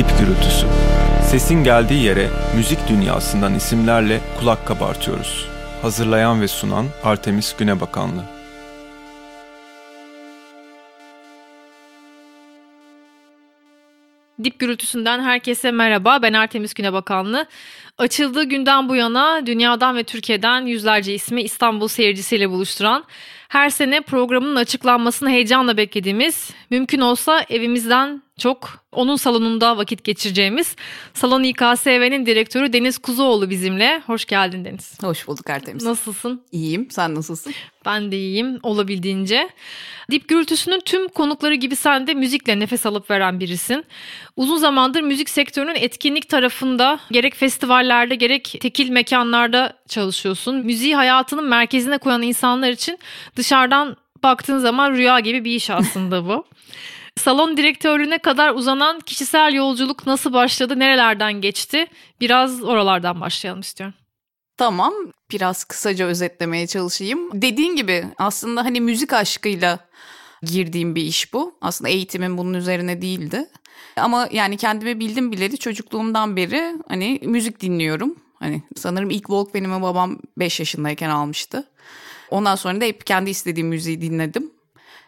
Dip gürültüsü. Sesin geldiği yere müzik dünyasından isimlerle kulak kabartıyoruz. Hazırlayan ve sunan Artemis Günebakanlı. Dip gürültüsünden herkese merhaba. Ben Artemis Günebakanlı. Açıldığı günden bu yana dünyadan ve Türkiye'den yüzlerce ismi İstanbul seyircisiyle buluşturan, her sene programının açıklanmasını heyecanla beklediğimiz, mümkün olsa evimizden çok onun salonunda vakit geçireceğimiz Salon İKSV'nin direktörü Deniz Kuzuoğlu bizimle. Hoş geldin Deniz. Hoş bulduk Artemis. Nasılsın? İyiyim. Sen nasılsın? Ben de iyiyim olabildiğince. Dip gürültüsünün tüm konukları gibi sen de müzikle nefes alıp veren birisin. Uzun zamandır müzik sektörünün etkinlik tarafında gerek festivallerde gerek tekil mekanlarda çalışıyorsun. Müziği hayatının merkezine koyan insanlar için dışarıdan baktığın zaman rüya gibi bir iş aslında bu. Salon direktörlüğüne kadar uzanan kişisel yolculuk nasıl başladı, nerelerden geçti? Biraz oralardan başlayalım istiyorum. Tamam, biraz kısaca özetlemeye çalışayım. Dediğin gibi aslında hani müzik aşkıyla girdiğim bir iş bu. Aslında eğitimim bunun üzerine değildi. Ama yani kendimi bildim bileli çocukluğumdan beri hani müzik dinliyorum. Hani sanırım ilk Walkman'imi babam 5 yaşındayken almıştı. Ondan sonra da hep kendi istediğim müziği dinledim.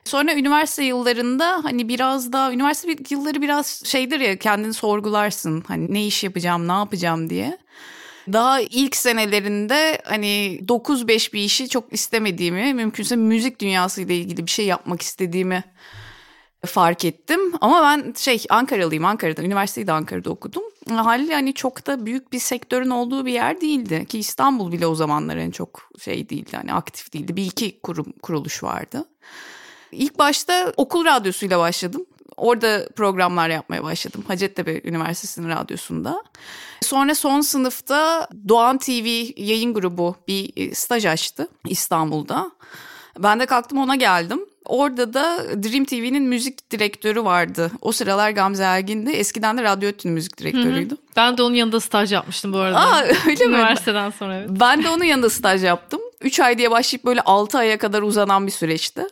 Sonra üniversite yıllarında hani biraz daha üniversite yılları biraz şeydir ya kendini sorgularsın. Hani ne iş yapacağım, ne yapacağım diye. Daha ilk senelerinde hani 9-5 bir işi çok istemediğimi, mümkünse müzik dünyası ile ilgili bir şey yapmak istediğimi fark ettim. Ama ben şey Ankaralıyım Ankara'da. Üniversiteyi de Ankara'da okudum. Haliyle hani çok da büyük bir sektörün olduğu bir yer değildi. Ki İstanbul bile o zamanlar en çok şey değildi. Hani aktif değildi. Bir iki kurum, kuruluş vardı. İlk başta okul radyosuyla başladım. Orada programlar yapmaya başladım. Hacettepe Üniversitesi'nin radyosunda. Sonra son sınıfta Doğan TV yayın grubu bir e, staj açtı İstanbul'da. Ben de kalktım ona geldim. Orada da Dream TV'nin müzik direktörü vardı. O sıralar Gamze Ergin'di. Eskiden de Radyo Ötü'nün müzik direktörüydü. Hı hı. Ben de onun yanında staj yapmıştım bu arada. Aa, öyle mi? Üniversiteden sonra evet. Ben de onun yanında staj yaptım. 3 ay diye başlayıp böyle 6 aya kadar uzanan bir süreçti.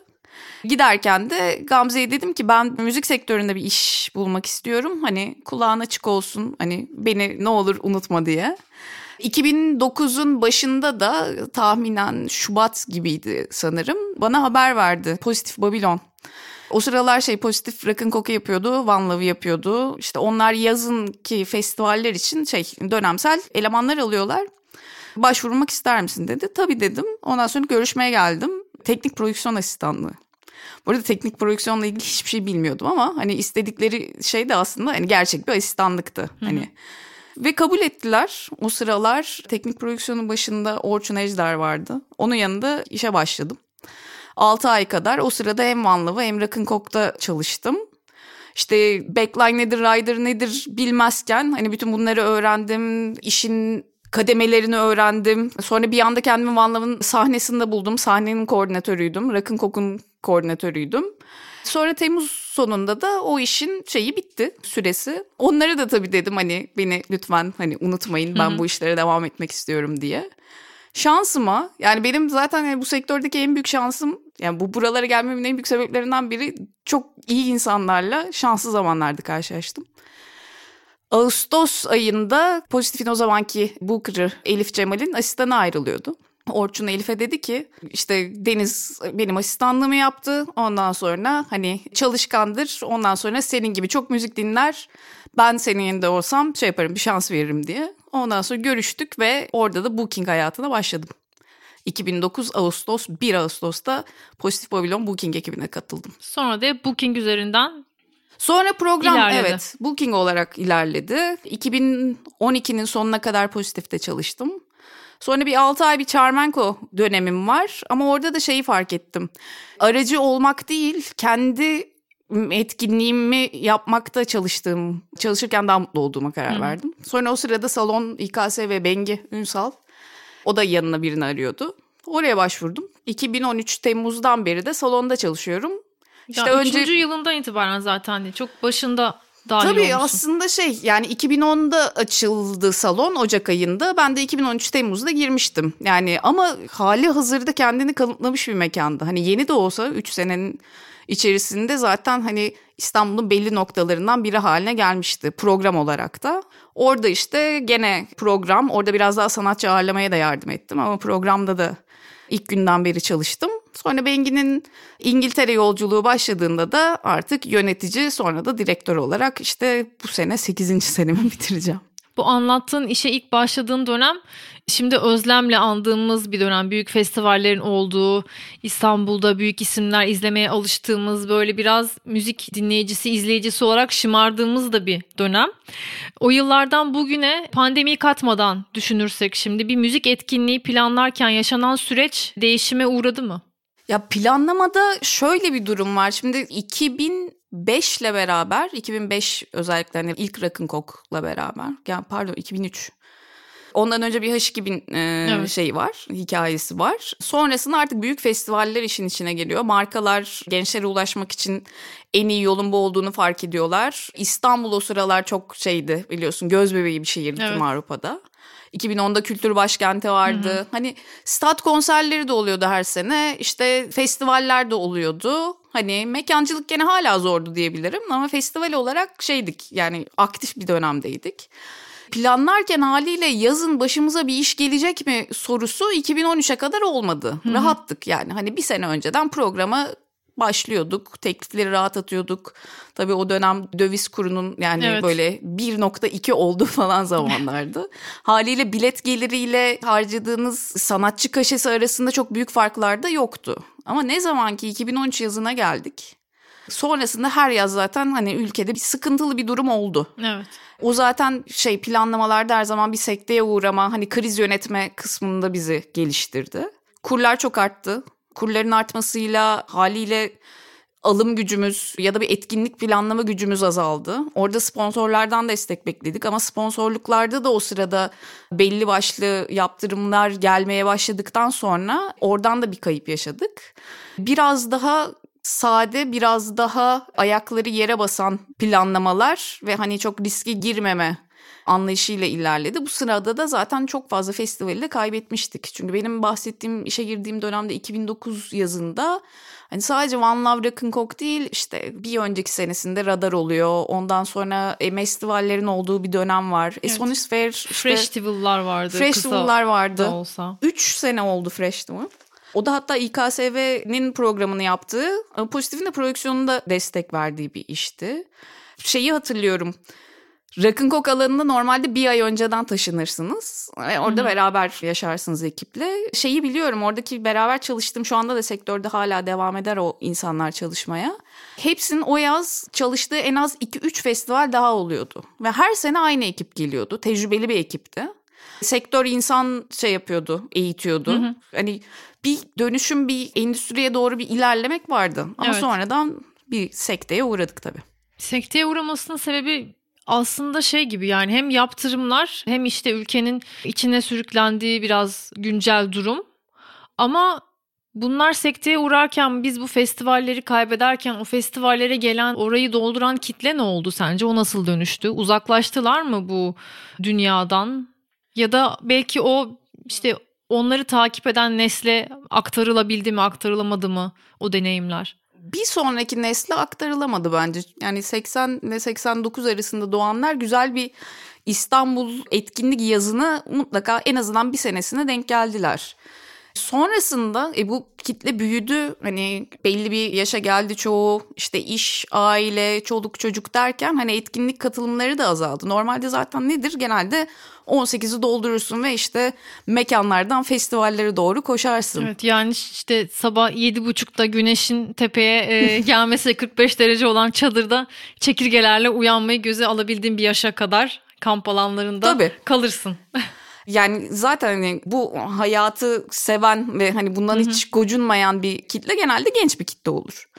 Giderken de Gamze'ye dedim ki ben müzik sektöründe bir iş bulmak istiyorum. Hani kulağın açık olsun hani beni ne olur unutma diye. 2009'un başında da tahminen Şubat gibiydi sanırım. Bana haber verdi Pozitif Babilon. O sıralar şey pozitif Rock'n Coke yapıyordu, One Love yapıyordu. İşte onlar yazın ki festivaller için şey dönemsel elemanlar alıyorlar. Başvurmak ister misin dedi. Tabii dedim. Ondan sonra görüşmeye geldim. Teknik prodüksiyon asistanlığı. Bu arada teknik prodüksiyonla ilgili hiçbir şey bilmiyordum ama hani istedikleri şey de aslında hani gerçek bir asistanlıktı. Hı-hı. Hani ve kabul ettiler. O sıralar teknik prodüksiyonun başında Orçun Ejder vardı. Onun yanında işe başladım. 6 ay kadar o sırada hem Vanlıva hem Rock'n'Coke'da çalıştım. İşte backline nedir, rider nedir bilmezken hani bütün bunları öğrendim. İşin kademelerini öğrendim. Sonra bir anda kendimi Van sahnesinde buldum. Sahnenin koordinatörüydüm. Rock'n Coke'un koordinatörüydüm. Sonra Temmuz sonunda da o işin şeyi bitti süresi. Onlara da tabii dedim hani beni lütfen hani unutmayın ben Hı-hı. bu işlere devam etmek istiyorum diye. Şansıma yani benim zaten yani bu sektördeki en büyük şansım yani bu buralara gelmemin en büyük sebeplerinden biri çok iyi insanlarla şanslı zamanlarda karşılaştım. Ağustos ayında Pozitif'in o zamanki Booker'ı Elif Cemal'in asistanı ayrılıyordu. Orçun Elif'e dedi ki işte Deniz benim asistanlığımı yaptı. Ondan sonra hani çalışkandır. Ondan sonra senin gibi çok müzik dinler. Ben senin yanında olsam şey yaparım bir şans veririm diye. Ondan sonra görüştük ve orada da booking hayatına başladım. 2009 Ağustos 1 Ağustos'ta Pozitif Pavilon Booking ekibine katıldım. Sonra da Booking üzerinden Sonra program ilerledi. evet Booking olarak ilerledi. 2012'nin sonuna kadar Pozitif'te çalıştım. Sonra bir 6 ay bir Charmenko dönemim var ama orada da şeyi fark ettim. Aracı olmak değil kendi etkinliğimi yapmakta çalıştığım, çalışırken daha mutlu olduğuma karar Hı. verdim. Sonra o sırada salon İKS ve Bengi Ünsal o da yanına birini arıyordu. Oraya başvurdum. 2013 Temmuz'dan beri de salonda çalışıyorum. İşte ya önce üçüncü yılından itibaren zaten çok başında dahil Tabii olmuşsun. aslında şey yani 2010'da açıldı salon Ocak ayında. Ben de 2013 Temmuz'da girmiştim. Yani ama hali hazırda kendini kanıtlamış bir mekandı. Hani yeni de olsa 3 senenin içerisinde zaten hani İstanbul'un belli noktalarından biri haline gelmişti program olarak da. Orada işte gene program, orada biraz daha sanatçı ağırlamaya da yardım ettim ama programda da ilk günden beri çalıştım. Sonra Bengi'nin İngiltere yolculuğu başladığında da artık yönetici sonra da direktör olarak işte bu sene 8. senemi bitireceğim. Bu anlattığın işe ilk başladığın dönem şimdi özlemle andığımız bir dönem. Büyük festivallerin olduğu, İstanbul'da büyük isimler izlemeye alıştığımız böyle biraz müzik dinleyicisi, izleyicisi olarak şımardığımız da bir dönem. O yıllardan bugüne pandemiyi katmadan düşünürsek şimdi bir müzik etkinliği planlarken yaşanan süreç değişime uğradı mı? Ya planlamada şöyle bir durum var. Şimdi 2005 ile beraber, 2005 özellikle hani ilk Rock'n'Coke'la beraber, yani pardon 2003. Ondan önce bir H2000 e, evet. şeyi var, hikayesi var. Sonrasında artık büyük festivaller işin içine geliyor. Markalar gençlere ulaşmak için en iyi yolun bu olduğunu fark ediyorlar. İstanbul o sıralar çok şeydi biliyorsun göz bebeği bir şehirdi evet. tüm Avrupa'da. 2010'da kültür başkenti vardı. Hı hı. Hani stat konserleri de oluyordu her sene. İşte festivaller de oluyordu. Hani mekancılık gene hala zordu diyebilirim ama festival olarak şeydik yani aktif bir dönemdeydik. Planlarken haliyle yazın başımıza bir iş gelecek mi sorusu 2013'e kadar olmadı. Hı-hı. Rahattık yani hani bir sene önceden programa başlıyorduk. Teklifleri rahat atıyorduk. Tabii o dönem döviz kurunun yani evet. böyle 1.2 oldu falan zamanlardı. Haliyle bilet geliriyle harcadığınız sanatçı kaşesi arasında çok büyük farklar da yoktu. Ama ne zaman ki 2013 yazına geldik. Sonrasında her yaz zaten hani ülkede bir sıkıntılı bir durum oldu. Evet. O zaten şey planlamalarda her zaman bir sekteye uğrama hani kriz yönetme kısmında bizi geliştirdi. Kurlar çok arttı kurların artmasıyla haliyle alım gücümüz ya da bir etkinlik planlama gücümüz azaldı. Orada sponsorlardan destek bekledik ama sponsorluklarda da o sırada belli başlı yaptırımlar gelmeye başladıktan sonra oradan da bir kayıp yaşadık. Biraz daha sade, biraz daha ayakları yere basan planlamalar ve hani çok riske girmeme anlayışıyla ilerledi. Bu sırada da zaten çok fazla festivali de kaybetmiştik. Çünkü benim bahsettiğim işe girdiğim dönemde 2009 yazında hani sadece One Love Rock'n'Coke değil işte bir önceki senesinde Radar oluyor. Ondan sonra e, festivallerin olduğu bir dönem var. Evet. Esonis Fair işte Festival'lar vardı. Festival'lar vardı. Olsa. Üç sene oldu Festival. O da hatta İKSV'nin programını yaptığı, Pozitif'in de prodüksiyonunda destek verdiği bir işti. Şeyi hatırlıyorum. Rock'n'Coke alanında normalde bir ay önceden taşınırsınız. Orada Hı-hı. beraber yaşarsınız ekiple. Şeyi biliyorum oradaki beraber çalıştığım şu anda da sektörde hala devam eder o insanlar çalışmaya. Hepsinin o yaz çalıştığı en az 2-3 festival daha oluyordu. Ve her sene aynı ekip geliyordu. Tecrübeli bir ekipti. Sektör insan şey yapıyordu, eğitiyordu. Hı hı. Hani bir dönüşüm, bir endüstriye doğru bir ilerlemek vardı. Ama evet. sonradan bir sekteye uğradık tabii. Sekteye uğramasının sebebi aslında şey gibi yani hem yaptırımlar hem işte ülkenin içine sürüklendiği biraz güncel durum. Ama bunlar sekteye uğrarken biz bu festivalleri kaybederken o festivallere gelen orayı dolduran kitle ne oldu sence? O nasıl dönüştü? Uzaklaştılar mı bu dünyadan? Ya da belki o işte onları takip eden nesle aktarılabildi mi, aktarılamadı mı o deneyimler? Bir sonraki nesle aktarılamadı bence. Yani 80 ile 89 arasında doğanlar güzel bir İstanbul etkinlik yazını mutlaka en azından bir senesine denk geldiler. Sonrasında e, bu kitle büyüdü. Hani belli bir yaşa geldi çoğu. işte iş, aile, çoluk çocuk derken hani etkinlik katılımları da azaldı. Normalde zaten nedir? Genelde 18'i doldurursun ve işte mekanlardan festivallere doğru koşarsın. Evet yani işte sabah 7.30'da güneşin tepeye e, gelmesi 45 derece olan çadırda çekirgelerle uyanmayı göze alabildiğin bir yaşa kadar kamp alanlarında Tabii. kalırsın. Yani zaten hani bu hayatı seven ve hani bundan Hı-hı. hiç gocunmayan bir kitle genelde genç bir kitle olur.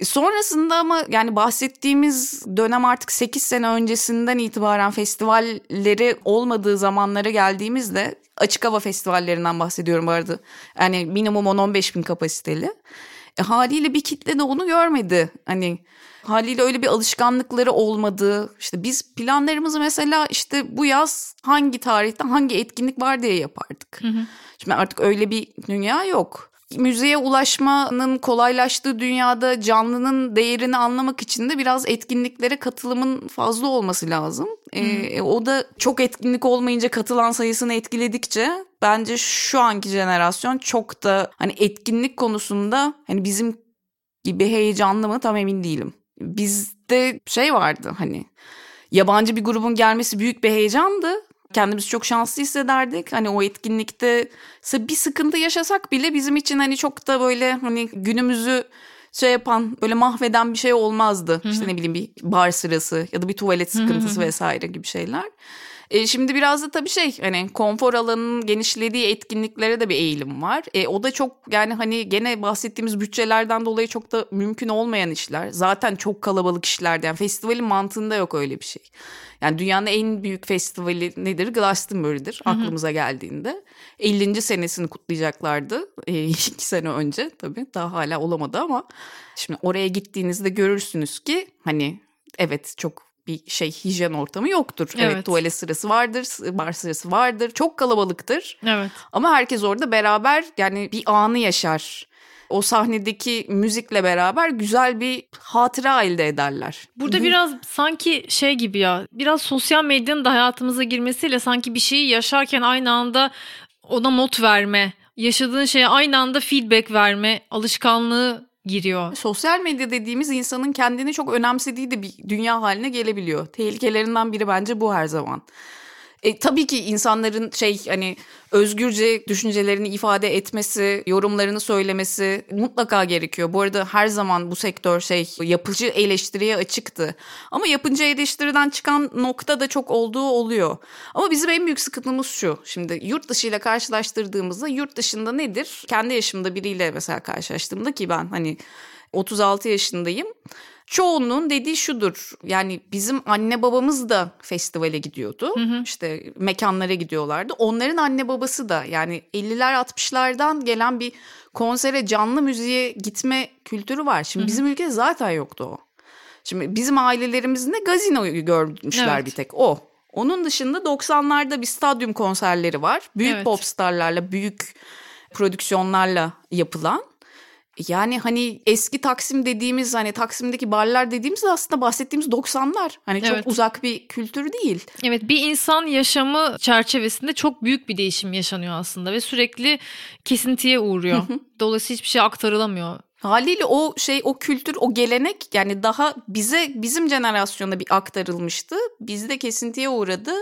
E, sonrasında ama yani bahsettiğimiz dönem artık 8 sene öncesinden itibaren festivalleri olmadığı zamanlara geldiğimizde açık hava festivallerinden bahsediyorum bu arada. Yani minimum 10-15 bin kapasiteli. E, haliyle bir kitle de onu görmedi. Hani haliyle öyle bir alışkanlıkları olmadı. İşte biz planlarımızı mesela işte bu yaz hangi tarihte hangi etkinlik var diye yapardık. Hı hı. Şimdi artık öyle bir dünya yok. müziğe ulaşmanın kolaylaştığı dünyada canlının değerini anlamak için de biraz etkinliklere katılımın fazla olması lazım. Ee, o da çok etkinlik olmayınca katılan sayısını etkiledikçe bence şu anki jenerasyon çok da hani etkinlik konusunda hani bizim gibi heyecanlı mı tam emin değilim. Bizde şey vardı hani yabancı bir grubun gelmesi büyük bir heyecandı kendimizi çok şanslı hissederdik. Hani o etkinlikte bir sıkıntı yaşasak bile bizim için hani çok da böyle hani günümüzü şey yapan böyle mahveden bir şey olmazdı. Hı hı. İşte ne bileyim bir bar sırası ya da bir tuvalet sıkıntısı hı hı. vesaire gibi şeyler. E, şimdi biraz da tabii şey hani konfor alanının genişlediği etkinliklere de bir eğilim var. E, o da çok yani hani gene bahsettiğimiz bütçelerden dolayı çok da mümkün olmayan işler. Zaten çok kalabalık işlerden. Yani festivalin mantığında yok öyle bir şey. Yani dünyanın en büyük festivali nedir? Glastonbury'dir Hı-hı. aklımıza geldiğinde. 50. senesini kutlayacaklardı. E, iki sene önce tabii. Daha hala olamadı ama. Şimdi oraya gittiğinizde görürsünüz ki hani evet çok bir şey hijyen ortamı yoktur. Evet. evet tuvalet sırası vardır, bar sırası vardır. Çok kalabalıktır. Evet. Ama herkes orada beraber yani bir anı yaşar. O sahnedeki müzikle beraber güzel bir hatıra elde ederler. Burada biraz sanki şey gibi ya biraz sosyal medyanın da hayatımıza girmesiyle sanki bir şeyi yaşarken aynı anda ona not verme, yaşadığın şeye aynı anda feedback verme alışkanlığı giriyor. Sosyal medya dediğimiz insanın kendini çok önemsediği de bir dünya haline gelebiliyor. Tehlikelerinden biri bence bu her zaman. E, tabii ki insanların şey hani özgürce düşüncelerini ifade etmesi, yorumlarını söylemesi mutlaka gerekiyor. Bu arada her zaman bu sektör şey yapıcı eleştiriye açıktı. Ama yapıcı eleştiriden çıkan nokta da çok olduğu oluyor. Ama bizim en büyük sıkıntımız şu. Şimdi yurt dışı ile karşılaştırdığımızda yurt dışında nedir? Kendi yaşımda biriyle mesela karşılaştığımda ki ben hani 36 yaşındayım çoğunun dediği şudur. Yani bizim anne babamız da festivale gidiyordu. Hı hı. İşte mekanlara gidiyorlardı. Onların anne babası da yani 50'ler 60'lardan gelen bir konsere canlı müziğe gitme kültürü var. Şimdi hı hı. bizim ülkede zaten yoktu o. Şimdi bizim ailelerimizin de gazinoyu görmüşler evet. bir tek o. Onun dışında 90'larda bir stadyum konserleri var. Büyük evet. popstarlarla, büyük prodüksiyonlarla yapılan. Yani hani eski Taksim dediğimiz hani Taksim'deki barlar dediğimiz de aslında bahsettiğimiz 90'lar. Hani evet. çok uzak bir kültür değil. Evet bir insan yaşamı çerçevesinde çok büyük bir değişim yaşanıyor aslında ve sürekli kesintiye uğruyor. Dolayısıyla hiçbir şey aktarılamıyor. Haliyle o şey o kültür o gelenek yani daha bize bizim jenerasyonda bir aktarılmıştı. Bizde kesintiye uğradı.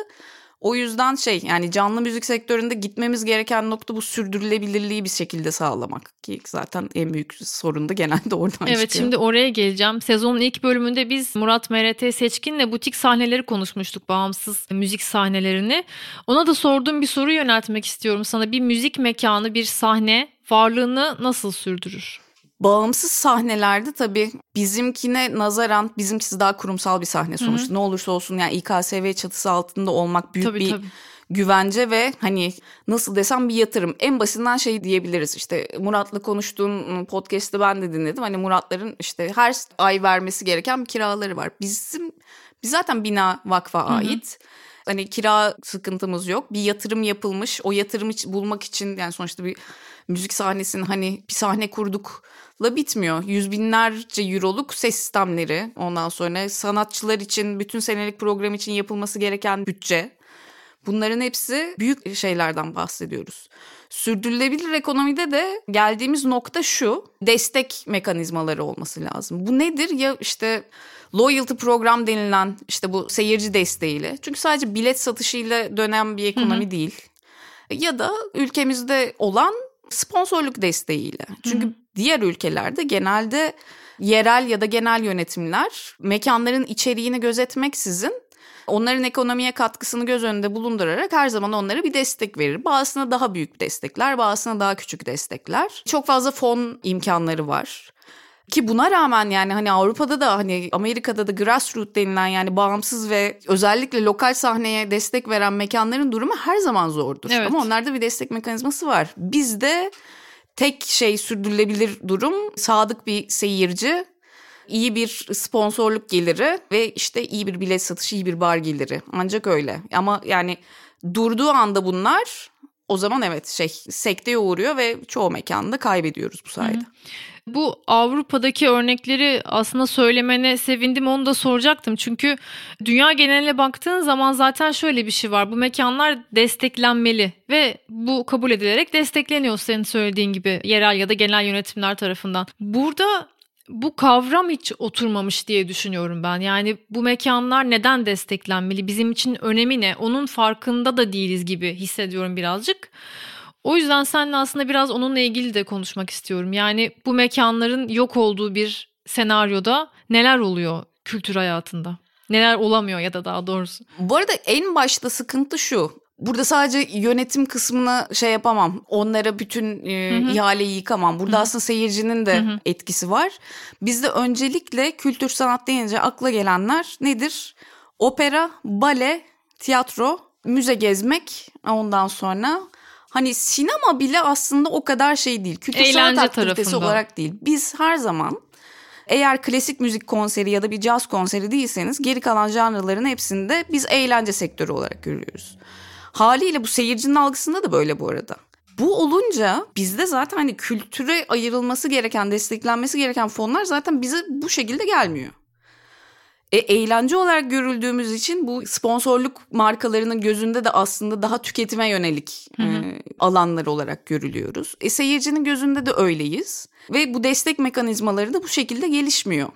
O yüzden şey yani canlı müzik sektöründe gitmemiz gereken nokta bu sürdürülebilirliği bir şekilde sağlamak. Ki zaten en büyük sorun da genelde oradan evet, çıkıyor. Evet şimdi oraya geleceğim. Sezonun ilk bölümünde biz Murat MRT Seçkin'le butik sahneleri konuşmuştuk. Bağımsız müzik sahnelerini. Ona da sorduğum bir soru yöneltmek istiyorum sana. Bir müzik mekanı, bir sahne varlığını nasıl sürdürür? Bağımsız sahnelerde tabii bizimkine nazaran bizimkisi daha kurumsal bir sahne sonuçta. Hı-hı. Ne olursa olsun yani İKSV çatısı altında olmak büyük tabii, bir tabii. güvence ve hani nasıl desem bir yatırım. En basitinden şey diyebiliriz işte Murat'la konuştuğum podcast'te ben de dinledim. Hani Muratların işte her ay vermesi gereken bir kiraları var. Bizim biz zaten bina vakfa ait. Hı-hı. Hani kira sıkıntımız yok. Bir yatırım yapılmış. O yatırımı bulmak için yani sonuçta bir müzik sahnesinin hani bir sahne kurduk la bitmiyor. Yüz binlerce euroluk ses sistemleri ondan sonra sanatçılar için bütün senelik program için yapılması gereken bütçe. Bunların hepsi büyük şeylerden bahsediyoruz. Sürdürülebilir ekonomide de geldiğimiz nokta şu. Destek mekanizmaları olması lazım. Bu nedir? Ya işte loyalty program denilen işte bu seyirci desteğiyle. Çünkü sadece bilet satışıyla dönen bir ekonomi hı hı. değil. Ya da ülkemizde olan sponsorluk desteğiyle. Çünkü hı hı. diğer ülkelerde genelde yerel ya da genel yönetimler mekanların içeriğini gözetmeksizin onların ekonomiye katkısını göz önünde bulundurarak her zaman onlara bir destek verir. Bazısına daha büyük destekler, bazısına daha küçük destekler. Çok fazla fon imkanları var. Ki buna rağmen yani hani Avrupa'da da hani Amerika'da da grassroots denilen yani bağımsız ve özellikle lokal sahneye destek veren mekanların durumu her zaman zordur. Evet. Ama onlarda bir destek mekanizması var. Bizde tek şey sürdürülebilir durum sadık bir seyirci, iyi bir sponsorluk geliri ve işte iyi bir bilet satışı, iyi bir bar geliri. Ancak öyle. Ama yani durduğu anda bunlar o zaman evet şey sekteye uğruyor ve çoğu mekanda kaybediyoruz bu sayede. Hı hı. Bu Avrupa'daki örnekleri aslında söylemene sevindim onu da soracaktım. Çünkü dünya geneline baktığın zaman zaten şöyle bir şey var. Bu mekanlar desteklenmeli ve bu kabul edilerek destekleniyor senin söylediğin gibi yerel ya da genel yönetimler tarafından. Burada bu kavram hiç oturmamış diye düşünüyorum ben. Yani bu mekanlar neden desteklenmeli? Bizim için önemi ne? Onun farkında da değiliz gibi hissediyorum birazcık. O yüzden seninle aslında biraz onunla ilgili de konuşmak istiyorum. Yani bu mekanların yok olduğu bir senaryoda neler oluyor kültür hayatında? Neler olamıyor ya da daha doğrusu. Bu arada en başta sıkıntı şu. Burada sadece yönetim kısmına şey yapamam. Onlara bütün e, hı hı. ihaleyi yıkamam. Burada hı hı. aslında seyircinin de hı hı. etkisi var. Bizde öncelikle kültür sanat deyince akla gelenler nedir? Opera, bale, tiyatro, müze gezmek ondan sonra hani sinema bile aslında o kadar şey değil. Kültür Eğlence sanat aktivitesi tarafında. olarak değil. Biz her zaman eğer klasik müzik konseri ya da bir caz konseri değilseniz geri kalan janrların hepsinde biz eğlence sektörü olarak görüyoruz. Haliyle bu seyircinin algısında da böyle bu arada. Bu olunca bizde zaten hani kültüre ayrılması gereken, desteklenmesi gereken fonlar zaten bize bu şekilde gelmiyor. E, eğlence olarak görüldüğümüz için bu sponsorluk markalarının gözünde de aslında daha tüketime yönelik E, alanlar olarak görülüyoruz. E, seyircinin gözünde de öyleyiz ve bu destek mekanizmaları da bu şekilde gelişmiyor.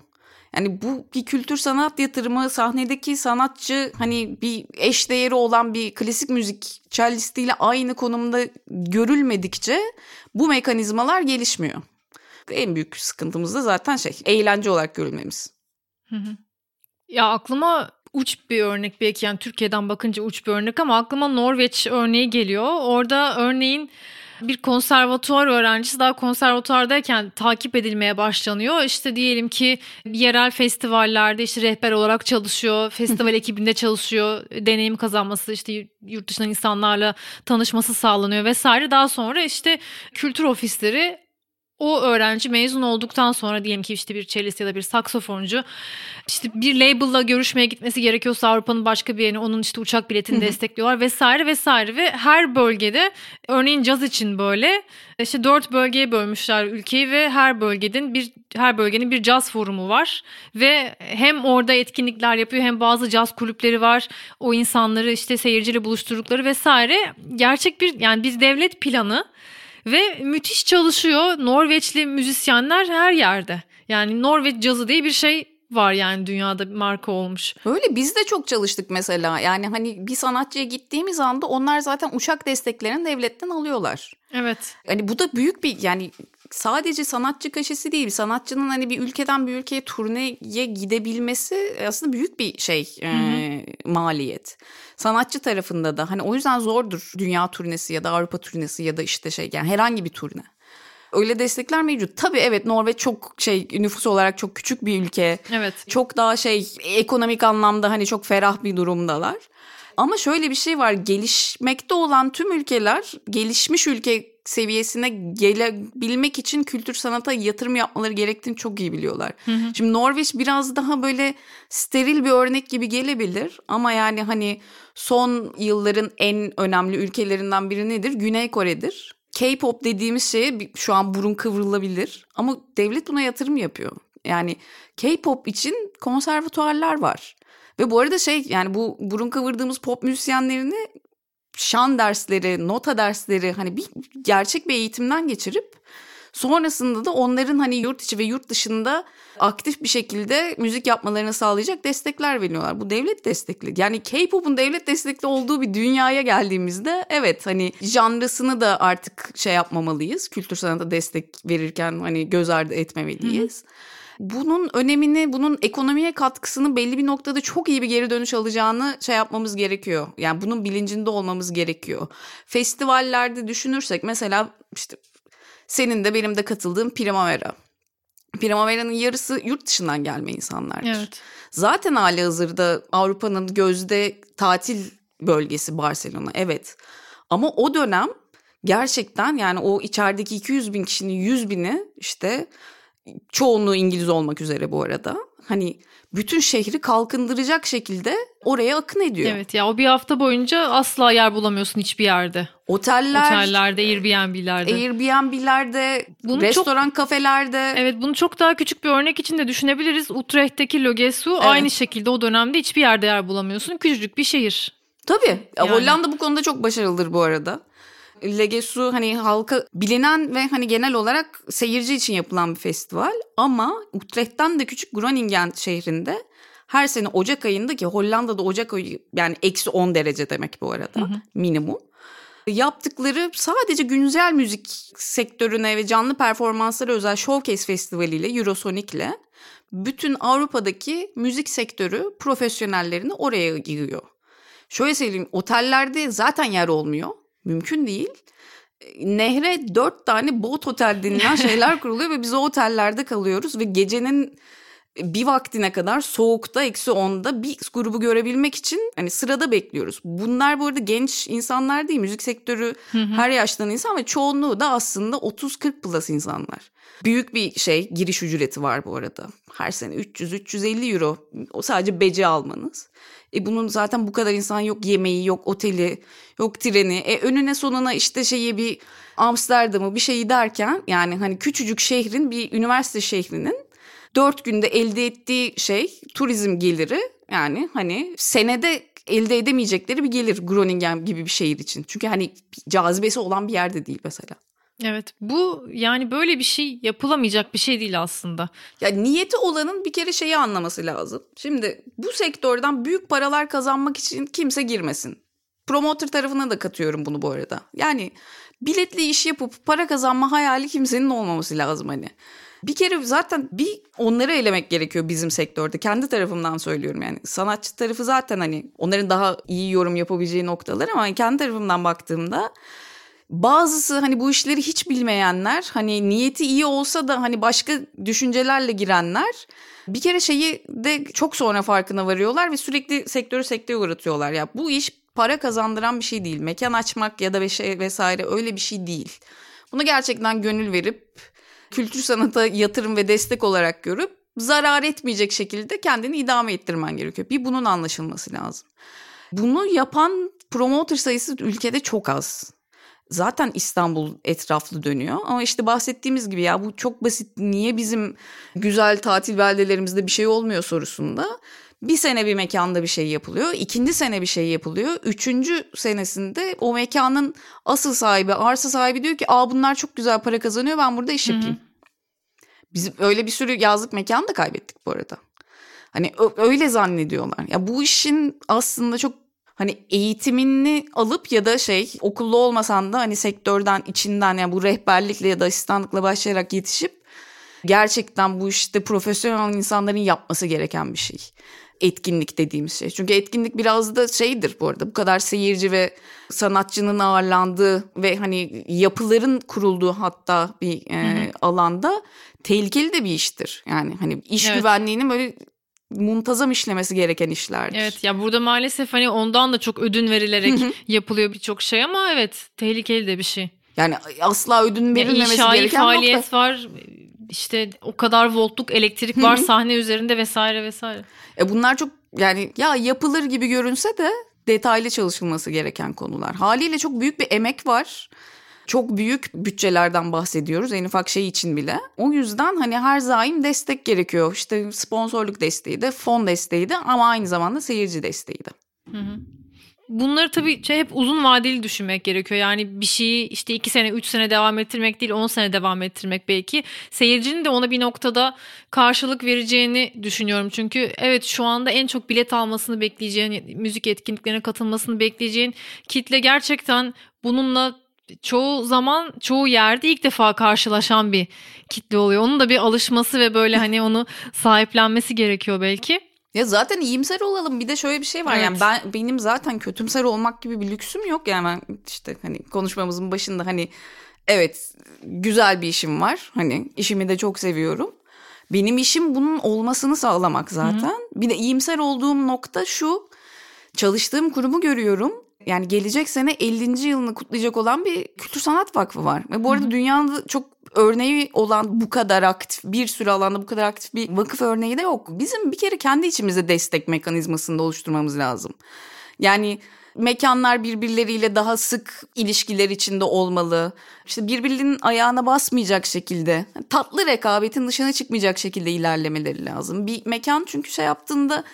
Yani bu bir kültür sanat yatırımı sahnedeki sanatçı hani bir eş değeri olan bir klasik müzik cellistiyle aynı konumda görülmedikçe bu mekanizmalar gelişmiyor. En büyük sıkıntımız da zaten şey eğlence olarak görülmemiz. Hı hı. Ya aklıma uç bir örnek belki yani Türkiye'den bakınca uç bir örnek ama aklıma Norveç örneği geliyor. Orada örneğin bir konservatuvar öğrencisi daha konservatuvardayken takip edilmeye başlanıyor. İşte diyelim ki yerel festivallerde işte rehber olarak çalışıyor, festival ekibinde çalışıyor, deneyim kazanması işte yurt dışından insanlarla tanışması sağlanıyor vesaire. Daha sonra işte kültür ofisleri o öğrenci mezun olduktan sonra diyelim ki işte bir cellist ya da bir saksofoncu işte bir label'la görüşmeye gitmesi gerekiyorsa Avrupa'nın başka bir yerine onun işte uçak biletini destekliyorlar vesaire vesaire ve her bölgede örneğin caz için böyle işte dört bölgeye bölmüşler ülkeyi ve her bölgenin bir her bölgenin bir caz forumu var ve hem orada etkinlikler yapıyor hem bazı caz kulüpleri var. O insanları işte seyirciyle buluşturdukları vesaire gerçek bir yani bir devlet planı ve müthiş çalışıyor. Norveçli müzisyenler her yerde. Yani Norveç cazı diye bir şey var yani dünyada bir marka olmuş. Öyle biz de çok çalıştık mesela. Yani hani bir sanatçıya gittiğimiz anda onlar zaten uçak desteklerini devletten alıyorlar. Evet. Hani bu da büyük bir yani sadece sanatçı kaşesi değil. Sanatçının hani bir ülkeden bir ülkeye turneye gidebilmesi aslında büyük bir şey e, maliyet. Sanatçı tarafında da hani o yüzden zordur dünya turnesi ya da Avrupa turnesi ya da işte şey yani herhangi bir turne. Öyle destekler mevcut. Tabii evet Norveç çok şey nüfus olarak çok küçük bir ülke. Evet. Çok daha şey ekonomik anlamda hani çok ferah bir durumdalar. Ama şöyle bir şey var gelişmekte olan tüm ülkeler gelişmiş ülke seviyesine gelebilmek için kültür sanata yatırım yapmaları gerektiğini çok iyi biliyorlar. Hı hı. Şimdi Norveç biraz daha böyle steril bir örnek gibi gelebilir ama yani hani son yılların en önemli ülkelerinden biri nedir? Güney Kore'dir. K-pop dediğimiz şeye şu an burun kıvrılabilir ama devlet buna yatırım yapıyor. Yani K-pop için konservatuarlar var. Ve bu arada şey yani bu burun kıvırdığımız pop müzisyenlerini şan dersleri, nota dersleri hani bir gerçek bir eğitimden geçirip sonrasında da onların hani yurt içi ve yurt dışında aktif bir şekilde müzik yapmalarını sağlayacak destekler veriyorlar. Bu devlet destekli. Yani K-pop'un devlet destekli olduğu bir dünyaya geldiğimizde evet hani janrasını da artık şey yapmamalıyız. Kültür sanata destek verirken hani göz ardı etmemeliyiz. Hı-hı bunun önemini, bunun ekonomiye katkısını belli bir noktada çok iyi bir geri dönüş alacağını şey yapmamız gerekiyor. Yani bunun bilincinde olmamız gerekiyor. Festivallerde düşünürsek mesela işte senin de benim de katıldığım Primavera. Primavera'nın yarısı yurt dışından gelme insanlardır. Evet. Zaten hali hazırda Avrupa'nın gözde tatil bölgesi Barcelona evet. Ama o dönem gerçekten yani o içerideki 200 bin kişinin 100 bini işte çoğunluğu İngiliz olmak üzere bu arada. hani bütün şehri kalkındıracak şekilde oraya akın ediyor. Evet ya o bir hafta boyunca asla yer bulamıyorsun hiçbir yerde. Oteller, Otellerde, Airbnb'lerde. Airbnb'lerde, Bunu restoran çok- kafelerde. Evet bunu çok daha küçük bir örnek için de düşünebiliriz. Utrecht'teki Logesu Evet. aynı şekilde o dönemde hiçbir yerde yer bulamıyorsun. Küçücük bir şehir. Tabii. Yani. Hollanda bu konuda çok başarılıdır bu arada. Legesu hani halka bilinen ve hani genel olarak seyirci için yapılan bir festival ama Utrecht'ten de küçük Groningen şehrinde her sene Ocak ayında ki Hollanda'da Ocak ayı yani eksi 10 derece demek bu arada minimum. Yaptıkları sadece güncel müzik sektörüne ve canlı performanslara özel Showcase Festivali ile Eurosonic'le bütün Avrupa'daki müzik sektörü profesyonellerini oraya yığıyor. Şöyle söyleyeyim otellerde zaten yer olmuyor. Mümkün değil. Nehre dört tane bot otel denilen şeyler kuruluyor ve biz o otellerde kalıyoruz ve gecenin bir vaktine kadar soğukta eksi onda bir grubu görebilmek için hani sırada bekliyoruz. Bunlar bu arada genç insanlar değil müzik sektörü her yaştan insan ve çoğunluğu da aslında 30-40 plus insanlar. Büyük bir şey giriş ücreti var bu arada. Her sene 300-350 euro o sadece bece almanız. E bunun zaten bu kadar insan yok yemeği yok oteli yok treni. E önüne sonuna işte şeyi bir Amsterdam'ı bir şeyi derken yani hani küçücük şehrin bir üniversite şehrinin dört günde elde ettiği şey turizm geliri yani hani senede elde edemeyecekleri bir gelir Groningen gibi bir şehir için. Çünkü hani cazibesi olan bir yerde değil mesela. Evet bu yani böyle bir şey yapılamayacak bir şey değil aslında. Ya niyeti olanın bir kere şeyi anlaması lazım. Şimdi bu sektörden büyük paralar kazanmak için kimse girmesin. Promoter tarafına da katıyorum bunu bu arada. Yani biletli iş yapıp para kazanma hayali kimsenin olmaması lazım hani. Bir kere zaten bir onları elemek gerekiyor bizim sektörde. Kendi tarafımdan söylüyorum yani. Sanatçı tarafı zaten hani onların daha iyi yorum yapabileceği noktalar ama kendi tarafımdan baktığımda bazısı hani bu işleri hiç bilmeyenler hani niyeti iyi olsa da hani başka düşüncelerle girenler bir kere şeyi de çok sonra farkına varıyorlar ve sürekli sektörü sekteye uğratıyorlar. Ya bu iş para kazandıran bir şey değil. Mekan açmak ya da şey vesaire öyle bir şey değil. Bunu gerçekten gönül verip kültür sanata yatırım ve destek olarak görüp zarar etmeyecek şekilde kendini idame ettirmen gerekiyor. Bir bunun anlaşılması lazım. Bunu yapan promoter sayısı ülkede çok az. Zaten İstanbul etraflı dönüyor ama işte bahsettiğimiz gibi ya bu çok basit niye bizim güzel tatil beldelerimizde bir şey olmuyor sorusunda bir sene bir mekanda bir şey yapılıyor. ikinci sene bir şey yapılıyor. Üçüncü senesinde o mekanın asıl sahibi, arsa sahibi diyor ki aa bunlar çok güzel para kazanıyor ben burada iş yapayım. Biz öyle bir sürü yazlık mekan da kaybettik bu arada. Hani öyle zannediyorlar. Ya bu işin aslında çok hani eğitimini alıp ya da şey okullu olmasan da hani sektörden içinden yani bu rehberlikle ya da asistanlıkla başlayarak yetişip gerçekten bu işte profesyonel insanların yapması gereken bir şey. Etkinlik dediğimiz şey. Çünkü etkinlik biraz da şeydir bu arada. Bu kadar seyirci ve sanatçının ağırlandığı ve hani yapıların kurulduğu hatta bir e, alanda tehlikeli de bir iştir. Yani hani iş Evet. güvenliğinin böyle muntazam işlemesi gereken işlerdir. Evet ya burada maalesef hani ondan da çok ödün verilerek yapılıyor birçok şey ama evet tehlikeli de bir şey. Yani asla ödün verilmemesi gereken faaliyet nokta. var işte o kadar voltluk elektrik var sahne üzerinde vesaire vesaire. E bunlar çok yani ya yapılır gibi görünse de detaylı çalışılması gereken konular. Haliyle çok büyük bir emek var. Çok büyük bütçelerden bahsediyoruz en ufak şey için bile. O yüzden hani her zaim destek gerekiyor. İşte sponsorluk desteği de, fon desteği de ama aynı zamanda seyirci desteği de. Bunları tabii şey hep uzun vadeli düşünmek gerekiyor. Yani bir şeyi işte iki sene, üç sene devam ettirmek değil, on sene devam ettirmek belki. Seyircinin de ona bir noktada karşılık vereceğini düşünüyorum. Çünkü evet şu anda en çok bilet almasını bekleyeceğin, müzik etkinliklerine katılmasını bekleyeceğin kitle gerçekten bununla çoğu zaman çoğu yerde ilk defa karşılaşan bir kitle oluyor. Onun da bir alışması ve böyle hani onu sahiplenmesi gerekiyor belki. Ya zaten iyimser olalım. Bir de şöyle bir şey var. Evet. Yani ben benim zaten kötümser olmak gibi bir lüksüm yok. Yani ben işte hani konuşmamızın başında hani evet güzel bir işim var. Hani işimi de çok seviyorum. Benim işim bunun olmasını sağlamak zaten. Bir de iyimser olduğum nokta şu. Çalıştığım kurumu görüyorum. Yani gelecek sene 50. yılını kutlayacak olan bir kültür sanat vakfı var. Ve bu arada dünyada çok örneği olan bu kadar aktif bir sürü alanda bu kadar aktif bir vakıf örneği de yok. Bizim bir kere kendi içimizde destek mekanizmasını da oluşturmamız lazım. Yani mekanlar birbirleriyle daha sık ilişkiler içinde olmalı. İşte birbirinin ayağına basmayacak şekilde, tatlı rekabetin dışına çıkmayacak şekilde ilerlemeleri lazım. Bir mekan çünkü şey yaptığında,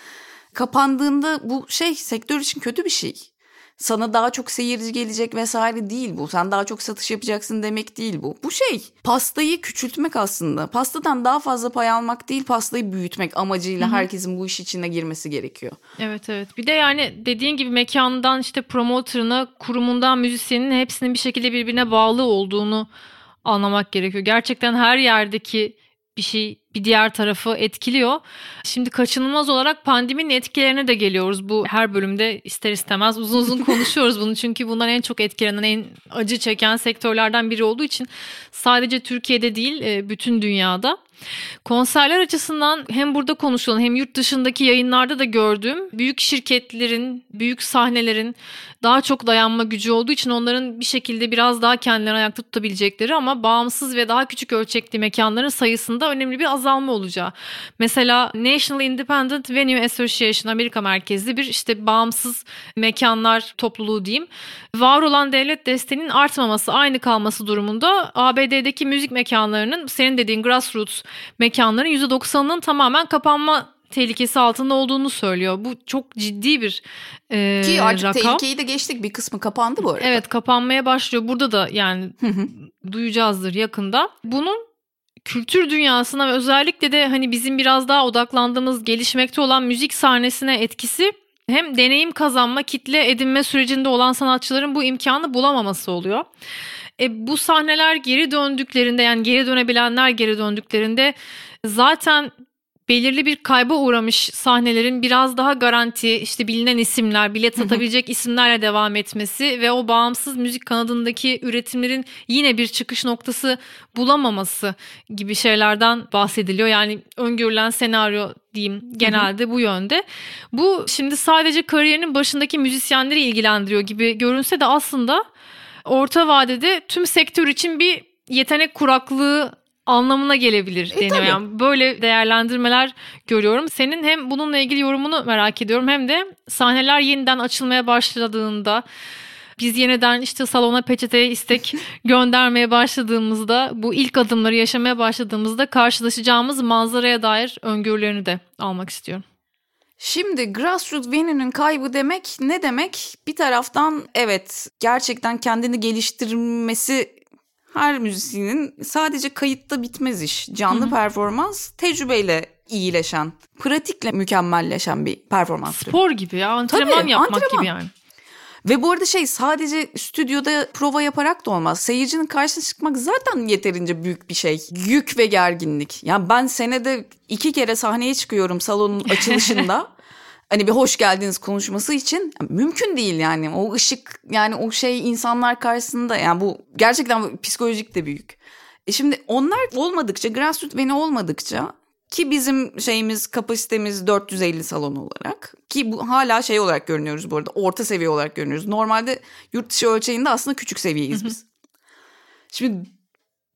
kapandığında bu şey sektör için kötü bir şey sana daha çok seyirci gelecek vesaire değil bu. Sen daha çok satış yapacaksın demek değil bu. Bu şey pastayı küçültmek aslında. Pastadan daha fazla pay almak değil pastayı büyütmek amacıyla Hı-hı. herkesin bu iş içine girmesi gerekiyor. Evet evet. Bir de yani dediğin gibi mekandan işte promoterına, kurumundan müzisyenin hepsinin bir şekilde birbirine bağlı olduğunu anlamak gerekiyor. Gerçekten her yerdeki bir şey bir diğer tarafı etkiliyor. Şimdi kaçınılmaz olarak pandeminin etkilerine de geliyoruz. Bu her bölümde ister istemez uzun uzun konuşuyoruz bunu. Çünkü bundan en çok etkilenen, en acı çeken sektörlerden biri olduğu için sadece Türkiye'de değil e, bütün dünyada. Konserler açısından hem burada konuşulan hem yurt dışındaki yayınlarda da gördüğüm büyük şirketlerin, büyük sahnelerin daha çok dayanma gücü olduğu için onların bir şekilde biraz daha kendilerini ayakta tutabilecekleri ama bağımsız ve daha küçük ölçekli mekanların sayısında önemli bir azalma olacağı. Mesela National Independent Venue Association Amerika merkezli bir işte bağımsız mekanlar topluluğu diyeyim. Var olan devlet desteğinin artmaması, aynı kalması durumunda ABD'deki müzik mekanlarının senin dediğin grassroots mekanların %90'ının tamamen kapanma tehlikesi altında olduğunu söylüyor. Bu çok ciddi bir e, Ki artık rakam. tehlikeyi de geçtik bir kısmı kapandı bu arada. Evet kapanmaya başlıyor. Burada da yani duyacağızdır yakında. Bunun kültür dünyasına ve özellikle de hani bizim biraz daha odaklandığımız gelişmekte olan müzik sahnesine etkisi hem deneyim kazanma, kitle edinme sürecinde olan sanatçıların bu imkanı bulamaması oluyor. E, bu sahneler geri döndüklerinde yani geri dönebilenler geri döndüklerinde zaten belirli bir kayba uğramış sahnelerin biraz daha garanti işte bilinen isimler bilet satabilecek isimlerle devam etmesi ve o bağımsız müzik kanadındaki üretimlerin yine bir çıkış noktası bulamaması gibi şeylerden bahsediliyor. Yani öngörülen senaryo diyeyim genelde bu yönde. Bu şimdi sadece kariyerinin başındaki müzisyenleri ilgilendiriyor gibi görünse de aslında orta vadede tüm sektör için bir yetenek kuraklığı anlamına gelebilir e, deniyor. Yani böyle değerlendirmeler görüyorum. Senin hem bununla ilgili yorumunu merak ediyorum hem de sahneler yeniden açılmaya başladığında biz yeniden işte salona peçeteye istek göndermeye başladığımızda bu ilk adımları yaşamaya başladığımızda karşılaşacağımız manzaraya dair öngörülerini de almak istiyorum. Şimdi grassroots venue'nin kaybı demek ne demek? Bir taraftan evet gerçekten kendini geliştirmesi her müzisyenin sadece kayıtta bitmez iş. Canlı Hı-hı. performans tecrübeyle iyileşen, pratikle mükemmelleşen bir performans. Spor gibi ya antrenman Tabii, yapmak antrenman. gibi yani. Ve bu arada şey sadece stüdyoda prova yaparak da olmaz. Seyircinin karşısına çıkmak zaten yeterince büyük bir şey. Yük ve gerginlik. Yani ben senede iki kere sahneye çıkıyorum salonun açılışında. Hani bir hoş geldiniz konuşması için mümkün değil yani. O ışık yani o şey insanlar karşısında yani bu gerçekten psikolojik de büyük. E şimdi onlar olmadıkça grassroots beni olmadıkça ki bizim şeyimiz kapasitemiz 450 salon olarak ki bu hala şey olarak görünüyoruz bu arada orta seviye olarak görünüyoruz. Normalde yurt dışı ölçeğinde aslında küçük seviyeyiz biz. Şimdi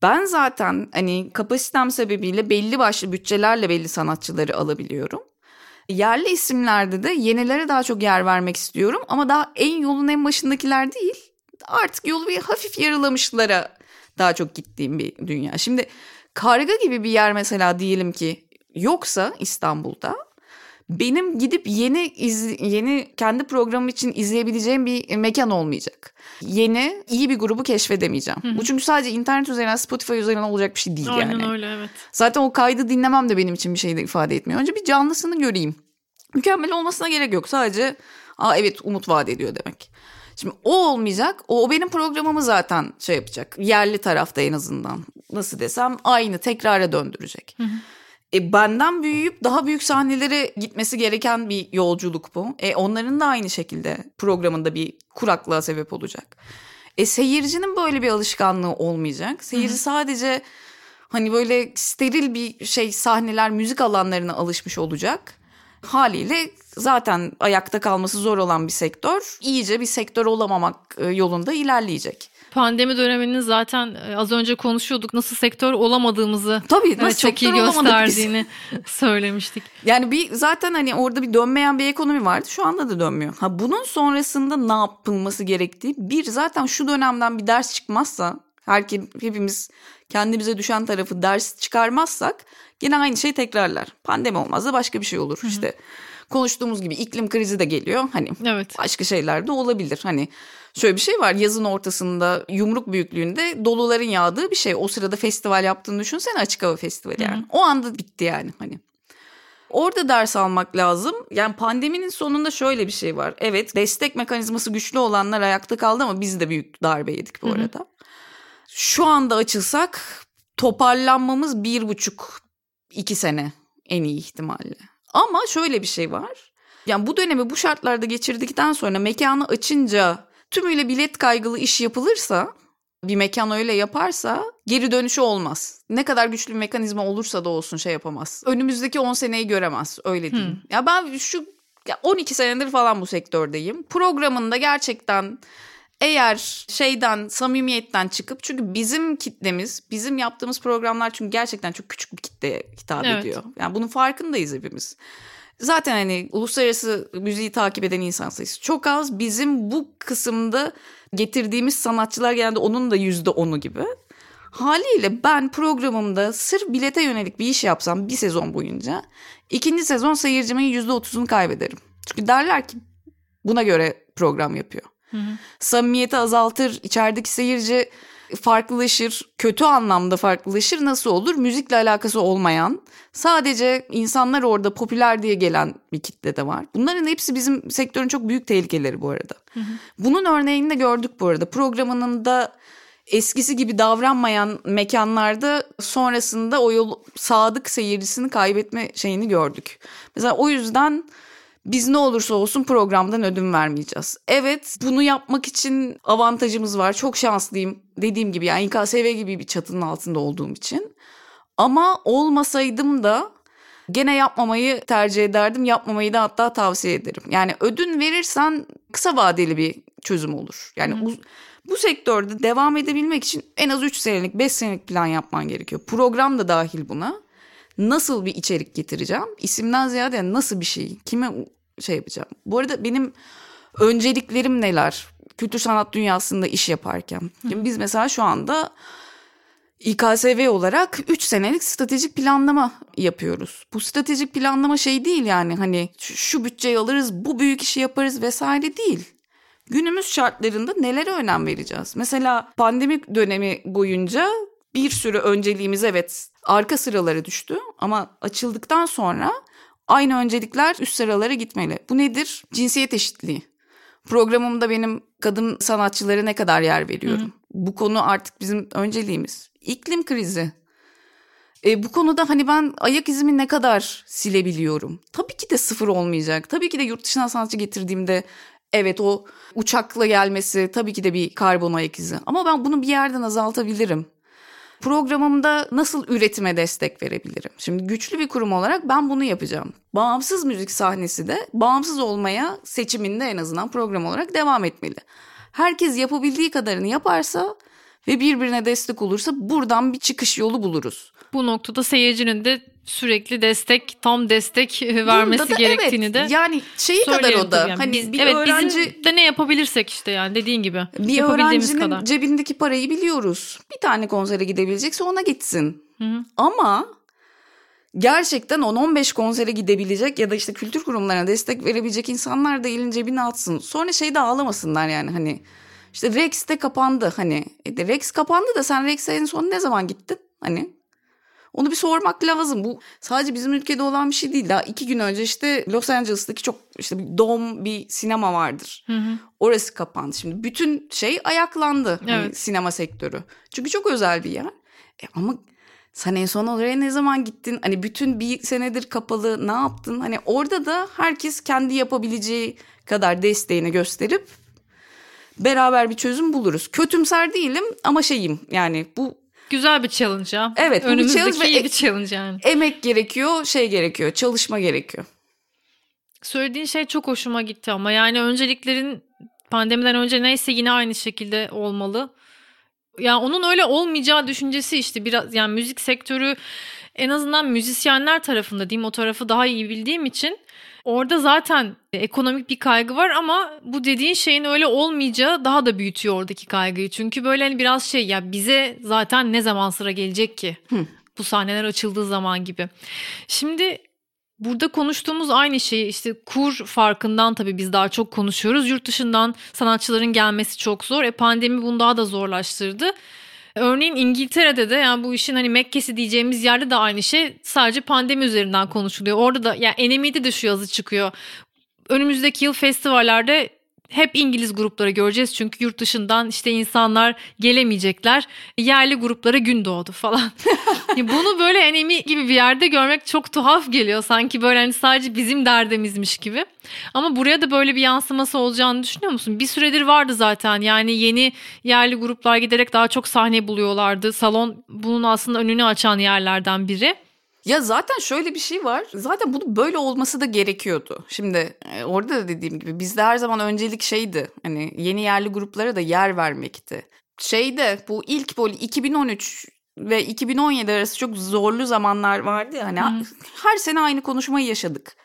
ben zaten hani kapasitem sebebiyle belli başlı bütçelerle belli sanatçıları alabiliyorum. Yerli isimlerde de yenilere daha çok yer vermek istiyorum ama daha en yolun en başındakiler değil. Artık yolu bir hafif yarılamışlara daha çok gittiğim bir dünya. Şimdi Karga gibi bir yer mesela diyelim ki yoksa İstanbul'da benim gidip yeni iz, yeni kendi programım için izleyebileceğim bir mekan olmayacak. Yeni iyi bir grubu keşfedemeyeceğim. Hı hı. Bu çünkü sadece internet üzerinden Spotify üzerinden olacak bir şey değil Aynen yani. Aynen öyle evet. Zaten o kaydı dinlemem de benim için bir şey de ifade etmiyor. Önce bir canlısını göreyim. Mükemmel olmasına gerek yok. Sadece aa evet umut vaat ediyor demek. Şimdi o olmayacak. O, o benim programımı zaten şey yapacak. Yerli tarafta en azından. Nasıl desem aynı tekrara döndürecek. Hı hı. E, benden büyüyüp daha büyük sahnelere gitmesi gereken bir yolculuk bu. E, onların da aynı şekilde programında bir kuraklığa sebep olacak. E, seyircinin böyle bir alışkanlığı olmayacak. Seyirci Hı-hı. sadece hani böyle steril bir şey sahneler, müzik alanlarına alışmış olacak. Haliyle zaten ayakta kalması zor olan bir sektör iyice bir sektör olamamak e, yolunda ilerleyecek. Pandemi döneminin zaten e, az önce konuşuyorduk nasıl sektör olamadığımızı Tabii nasıl e, çok iyi gösterdiğini söylemiştik. Yani bir zaten hani orada bir dönmeyen bir ekonomi vardı. Şu anda da dönmüyor. Ha bunun sonrasında ne yapılması gerektiği bir zaten şu dönemden bir ders çıkmazsa herkes hepimiz kendimize düşen tarafı ders çıkarmazsak yine aynı şey tekrarlar. Pandemi olmaz da başka bir şey olur. işte konuştuğumuz gibi iklim krizi de geliyor. Hani Evet. başka şeyler de olabilir. Hani şöyle bir şey var yazın ortasında yumruk büyüklüğünde doluların yağdığı bir şey. O sırada festival yaptığını düşünsene açık hava festivali yani. O anda bitti yani hani. Orada ders almak lazım. Yani pandeminin sonunda şöyle bir şey var. Evet destek mekanizması güçlü olanlar ayakta kaldı ama biz de büyük darbe yedik bu arada. Şu anda açılsak toparlanmamız bir buçuk iki sene en iyi ihtimalle. Ama şöyle bir şey var. Yani bu dönemi bu şartlarda geçirdikten sonra mekanı açınca tümüyle bilet kaygılı iş yapılırsa bir mekan öyle yaparsa geri dönüşü olmaz. Ne kadar güçlü bir mekanizma olursa da olsun şey yapamaz. Önümüzdeki 10 seneyi göremez öyle diyeyim. Ya ben şu ya 12 senedir falan bu sektördeyim. Programında gerçekten eğer şeyden samimiyetten çıkıp çünkü bizim kitlemiz bizim yaptığımız programlar çünkü gerçekten çok küçük bir kitleye hitap Evet. ediyor. Yani bunun farkındayız hepimiz. Zaten hani uluslararası müziği takip eden insan sayısı çok az. Bizim bu kısımda getirdiğimiz sanatçılar genelde onun da yüzde onu gibi. Haliyle ben programımda sırf bilete yönelik bir iş yapsam bir sezon boyunca ikinci sezon seyircimin yüzde otuzunu kaybederim. Çünkü derler ki buna göre program yapıyor. Samimiyeti azaltır, içerideki seyirci farklılaşır, kötü anlamda farklılaşır. Nasıl olur? Müzikle alakası olmayan, sadece insanlar orada popüler diye gelen bir kitle de var. Bunların hepsi bizim sektörün çok büyük tehlikeleri bu arada. Bunun örneğini de gördük bu arada. Programının da eskisi gibi davranmayan mekanlarda sonrasında o yol sadık seyircisini kaybetme şeyini gördük. Mesela o yüzden biz ne olursa olsun programdan ödün vermeyeceğiz. Evet bunu yapmak için avantajımız var. Çok şanslıyım dediğim gibi yani İKSV gibi bir çatının altında olduğum için. Ama olmasaydım da gene yapmamayı tercih ederdim. Yapmamayı da hatta tavsiye ederim. Yani ödün verirsen kısa vadeli bir çözüm olur. Yani uz- bu sektörde devam edebilmek için en az 3 senelik 5 senelik plan yapman gerekiyor. Program da dahil buna. Nasıl bir içerik getireceğim? İsimden ziyade nasıl bir şey? Kime şey yapacağım? Bu arada benim önceliklerim neler? Kültür sanat dünyasında iş yaparken. Şimdi biz mesela şu anda İKSV olarak 3 senelik stratejik planlama yapıyoruz. Bu stratejik planlama şey değil yani hani şu, şu bütçeyi alırız, bu büyük işi yaparız vesaire değil. Günümüz şartlarında nelere önem vereceğiz? Mesela pandemi dönemi boyunca bir sürü önceliğimiz evet arka sıralara düştü ama açıldıktan sonra aynı öncelikler üst sıralara gitmeli. Bu nedir? Cinsiyet eşitliği. Programımda benim kadın sanatçılara ne kadar yer veriyorum. Bu konu artık bizim önceliğimiz. İklim krizi. E, bu konuda hani ben ayak izimi ne kadar silebiliyorum? Tabii ki de sıfır olmayacak. Tabii ki de yurt dışından sanatçı getirdiğimde evet o uçakla gelmesi tabii ki de bir karbon ayak izi. Ama ben bunu bir yerden azaltabilirim. Programımda nasıl üretime destek verebilirim? Şimdi güçlü bir kurum olarak ben bunu yapacağım. Bağımsız müzik sahnesi de bağımsız olmaya seçiminde en azından program olarak devam etmeli. Herkes yapabildiği kadarını yaparsa ve birbirine destek olursa buradan bir çıkış yolu buluruz. Bu noktada seyircinin de sürekli destek, tam destek vermesi Bunda da gerektiğini evet, de yani şeyi kadar o da yani. hani Biz- bir evet, öğrenci bizim de ne yapabilirsek işte yani dediğin gibi. bir öğrencinin kadar. cebindeki parayı biliyoruz. Bir tane konsere gidebilecekse ona gitsin. Ama gerçekten 10-15 konsere gidebilecek ya da işte kültür kurumlarına destek verebilecek insanlar da elin cebine atsın. Sonra şey de ağlamasınlar yani hani işte Rex de kapandı hani. E Rex kapandı da sen Rex'e en son ne zaman gittin? Hani onu bir sormak lazım. Bu sadece bizim ülkede olan bir şey değil. Daha iki gün önce işte Los Angeles'taki çok işte bir dom bir sinema vardır. Orası kapandı. Şimdi bütün şey ayaklandı. Hani Evet. sinema sektörü. Çünkü çok özel bir yer. E ama sen en son oraya ne zaman gittin? Hani bütün bir senedir kapalı ne yaptın? Hani orada da herkes kendi yapabileceği kadar desteğini gösterip beraber bir çözüm buluruz. Kötümser değilim ama şeyim yani bu Güzel bir challenge ya. Evet, bu bir Önümüzdeki challenge iyi ek- bir challenge yani. emek gerekiyor, şey gerekiyor, çalışma gerekiyor. Söylediğin şey çok hoşuma gitti ama yani önceliklerin pandemiden önce neyse yine aynı şekilde olmalı. yani onun öyle olmayacağı düşüncesi işte biraz yani müzik sektörü en azından müzisyenler tarafında diyeyim o tarafı daha iyi bildiğim için orada zaten ekonomik bir kaygı var ama bu dediğin şeyin öyle olmayacağı daha da büyütüyor oradaki kaygıyı. Çünkü böyle hani biraz şey ya bize zaten ne zaman sıra gelecek ki? Hı. Bu sahneler açıldığı zaman gibi. Şimdi Burada konuştuğumuz aynı şeyi işte kur farkından tabii biz daha çok konuşuyoruz. Yurt dışından sanatçıların gelmesi çok zor. E pandemi bunu daha da zorlaştırdı. Örneğin İngiltere'de de yani bu işin hani Mekke'si diyeceğimiz yerde de aynı şey sadece pandemi üzerinden konuşuluyor. Orada da yani NME'de de şu yazı çıkıyor. Önümüzdeki yıl festivallerde hep İngiliz grupları göreceğiz çünkü yurt dışından işte insanlar gelemeyecekler. Yerli gruplara gün doğdu falan. Bunu böyle enemi gibi bir yerde görmek çok tuhaf geliyor. Sanki böyle hani sadece bizim derdimizmiş gibi. Ama buraya da böyle bir yansıması olacağını düşünüyor musun? Bir süredir vardı zaten. Yani yeni yerli gruplar giderek daha çok sahne buluyorlardı. Salon bunun aslında önünü açan yerlerden biri. Ya zaten şöyle bir şey var. Zaten bunu böyle olması da gerekiyordu. Şimdi e, orada da dediğim gibi bizde her zaman öncelik şeydi. Hani yeni yerli gruplara da yer vermekti. Şeyde bu ilk böyle 2013 ve 2017 arası çok zorlu zamanlar vardı ya. Hani Hı. her sene aynı konuşmayı yaşadık.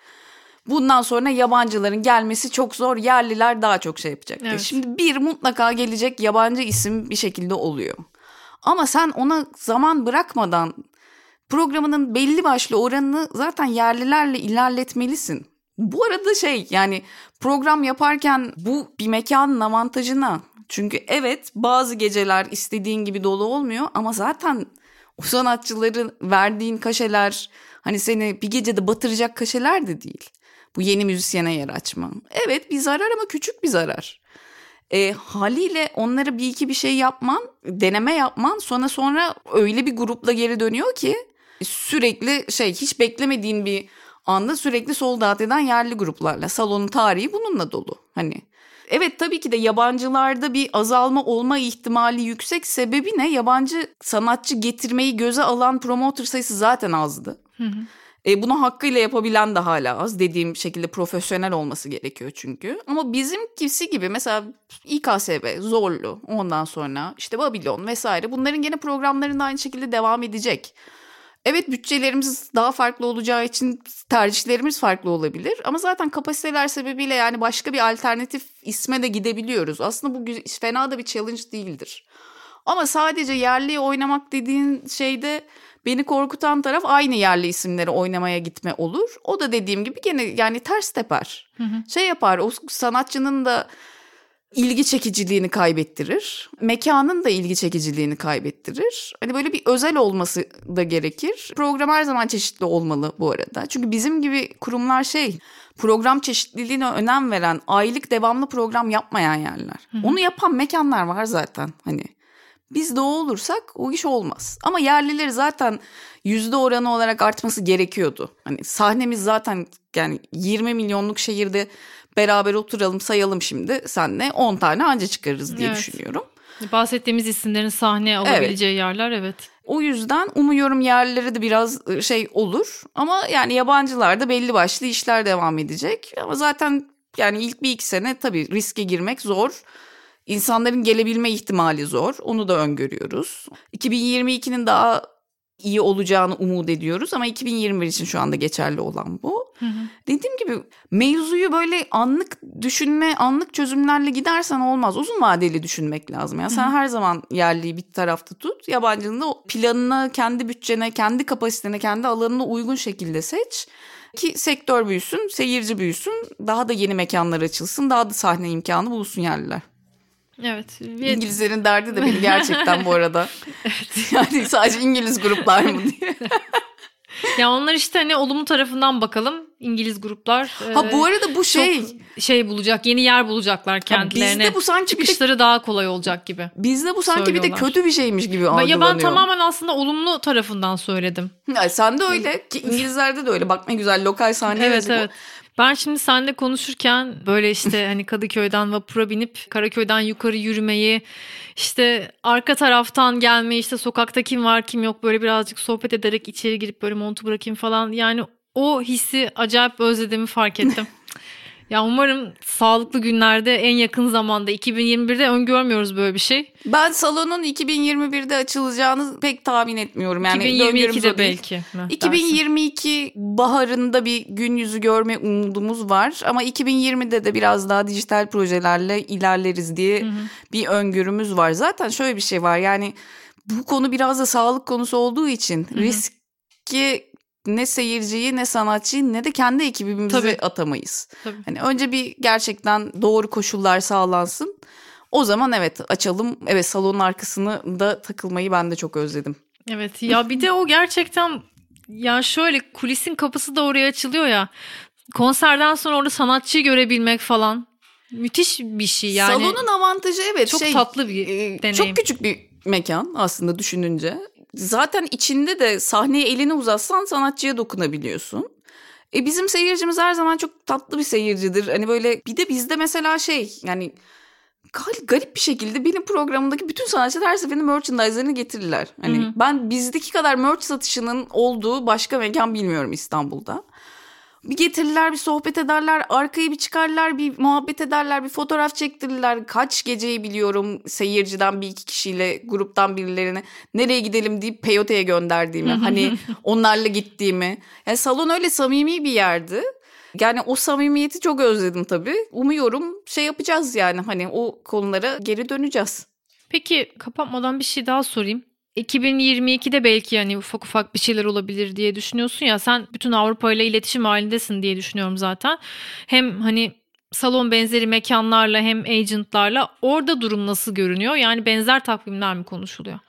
Bundan sonra yabancıların gelmesi çok zor. Yerliler daha çok şey yapacaktı. Evet. Şimdi bir mutlaka gelecek yabancı isim bir şekilde oluyor. Ama sen ona zaman bırakmadan programının belli başlı oranını zaten yerlilerle ilerletmelisin. Bu arada şey yani program yaparken bu bir mekanın avantajına. Çünkü evet bazı geceler istediğin gibi dolu olmuyor ama zaten o sanatçıların verdiğin kaşeler hani seni bir gecede batıracak kaşeler de değil. Bu yeni müzisyene yer açma. Evet bir zarar ama küçük bir zarar. E, haliyle onlara bir iki bir şey yapman, deneme yapman sonra sonra öyle bir grupla geri dönüyor ki sürekli şey hiç beklemediğin bir anda sürekli soldat eden yerli gruplarla salonun tarihi bununla dolu. Hani evet tabii ki de yabancılarda bir azalma olma ihtimali yüksek sebebi ne? Yabancı sanatçı getirmeyi göze alan promoter sayısı zaten azdı. E, bunu hakkıyla yapabilen de hala az. Dediğim şekilde profesyonel olması gerekiyor çünkü. Ama bizimkisi gibi mesela İKSV, Zorlu, ondan sonra işte Babylon vesaire bunların gene programlarında aynı şekilde devam edecek. Evet bütçelerimiz daha farklı olacağı için tercihlerimiz farklı olabilir. Ama zaten kapasiteler sebebiyle yani başka bir alternatif isme de gidebiliyoruz. Aslında bu fena da bir challenge değildir. Ama sadece yerliye oynamak dediğin şeyde beni korkutan taraf aynı yerli isimleri oynamaya gitme olur. O da dediğim gibi gene yani ters teper. Şey yapar o sanatçının da ilgi çekiciliğini kaybettirir. Mekanın da ilgi çekiciliğini kaybettirir. Hani böyle bir özel olması da gerekir. Program her zaman çeşitli olmalı bu arada. Çünkü bizim gibi kurumlar şey program çeşitliliğine önem veren aylık devamlı program yapmayan yerler. Onu yapan mekanlar var zaten hani. Biz de o olursak o iş olmaz. Ama yerlileri zaten yüzde oranı olarak artması gerekiyordu. Hani sahnemiz zaten yani 20 milyonluk şehirde beraber oturalım sayalım şimdi senle 10 tane anca çıkarırız diye Evet. düşünüyorum. Bahsettiğimiz isimlerin sahne alabileceği yerler evet. O yüzden umuyorum yerlilere de biraz e, şey olur. Ama yani yabancılarda belli başlı işler devam edecek. Ama zaten yani ilk bir iki sene tabii riske girmek zor. İnsanların gelebilme ihtimali zor. Onu da öngörüyoruz. 2022'nin daha iyi olacağını umut ediyoruz ama 2021 için şu anda geçerli olan bu. Dediğim gibi mevzuyu böyle anlık düşünme, anlık çözümlerle gidersen olmaz. Uzun vadeli düşünmek lazım. Yani sen her zaman yerliyi bir tarafta tut. Yabancının da planına, kendi bütçene, kendi kapasitene, kendi alanına uygun şekilde seç. Ki sektör büyüsün, seyirci büyüsün, daha da yeni mekanlar açılsın, daha da sahne imkanı bulsun yerliler. Evet. Bir- İngilizlerin derdi de beni gerçekten bu arada. Yani sadece İngiliz gruplar mı diye. Ya onlar işte hani olumlu tarafından bakalım. İngiliz gruplar. Ha e, bu arada bu şey. şey bulacak, yeni yer bulacaklar kendilerine. bizde bu sanki bir de- çıkışları daha kolay olacak gibi. Bizde bu sanki bir de kötü bir şeymiş gibi algılanıyor. Ya ben tamamen aslında olumlu tarafından söyledim. Ya sen de öyle ki İngilizlerde de öyle. Bak ne güzel lokal sahne Evet evet. Ben şimdi seninle konuşurken böyle işte hani Kadıköy'den vapura binip Karaköy'den yukarı yürümeyi işte arka taraftan gelmeyi işte sokakta kim var kim yok böyle birazcık sohbet ederek içeri girip böyle montu bırakayım falan yani o hissi acayip özlediğimi fark ettim. Ya umarım sağlıklı günlerde en yakın zamanda 2021'de öngörmüyoruz böyle bir şey. Ben salonun 2021'de açılacağını pek tahmin etmiyorum. Yani 2022'de belki. Mi 2022 baharında bir gün yüzü görme umudumuz var ama 2020'de de biraz daha dijital projelerle ilerleriz diye hı hı. bir öngörümüz var. Zaten şöyle bir şey var yani bu konu biraz da sağlık konusu olduğu için hı hı. riski ne seyirciyi ne sanatçıyı ne de kendi ekibimizi Tabii. atamayız. Tabii. Hani önce bir gerçekten doğru koşullar sağlansın. O zaman evet açalım. Evet salonun arkasını da takılmayı ben de çok özledim. Evet ya bir de o gerçekten ya şöyle kulisin kapısı da oraya açılıyor ya. Konserden sonra orada sanatçıyı görebilmek falan müthiş bir şey yani. Salonun avantajı evet çok şey, tatlı bir e, deneyim. Çok küçük bir mekan aslında düşününce zaten içinde de sahneye elini uzatsan sanatçıya dokunabiliyorsun. E bizim seyircimiz her zaman çok tatlı bir seyircidir. Hani böyle bir de bizde mesela şey yani garip bir şekilde benim programımdaki bütün sanatçılar her seferinde merchandise'larını getirirler. Hani hı hı. ben bizdeki kadar merch satışının olduğu başka mekan bilmiyorum İstanbul'da bir getirirler bir sohbet ederler arkayı bir çıkarlar bir muhabbet ederler bir fotoğraf çektirirler kaç geceyi biliyorum seyirciden bir iki kişiyle gruptan birilerini nereye gidelim deyip peyote'ye gönderdiğimi hani onlarla gittiğimi yani salon öyle samimi bir yerdi yani o samimiyeti çok özledim tabii umuyorum şey yapacağız yani hani o konulara geri döneceğiz. Peki kapatmadan bir şey daha sorayım. 2022'de belki yani ufak ufak bir şeyler olabilir diye düşünüyorsun ya sen bütün Avrupa ile iletişim halindesin diye düşünüyorum zaten. Hem hani salon benzeri mekanlarla hem agentlarla orada durum nasıl görünüyor? Yani benzer takvimler mi konuşuluyor?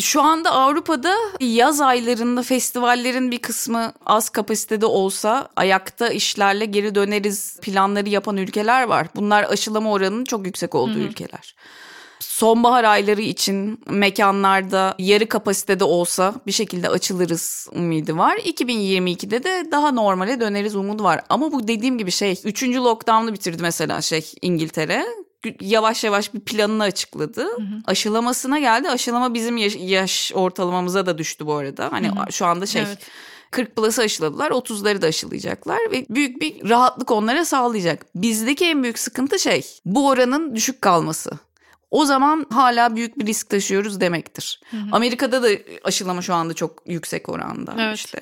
Şu anda Avrupa'da yaz aylarında festivallerin bir kısmı az kapasitede olsa ayakta işlerle geri döneriz planları yapan ülkeler var. Bunlar aşılama oranının çok yüksek olduğu Hı-hı. ülkeler sonbahar ayları için mekanlarda yarı kapasitede olsa bir şekilde açılırız umudu var. 2022'de de daha normale döneriz umudu var. Ama bu dediğim gibi şey 3. lockdown'u bitirdi mesela şey İngiltere yavaş yavaş bir planını açıkladı. Hı hı. Aşılamasına geldi. Aşılama bizim yaş, yaş ortalamamıza da düştü bu arada. Hani hı hı. şu anda şey evet. 40 plus'ı aşıladılar 30'ları da aşılayacaklar ve büyük bir rahatlık onlara sağlayacak. Bizdeki en büyük sıkıntı şey bu oranın düşük kalması o zaman hala büyük bir risk taşıyoruz demektir. Hı hı. Amerika'da da aşılama şu anda çok yüksek oranda evet. işte.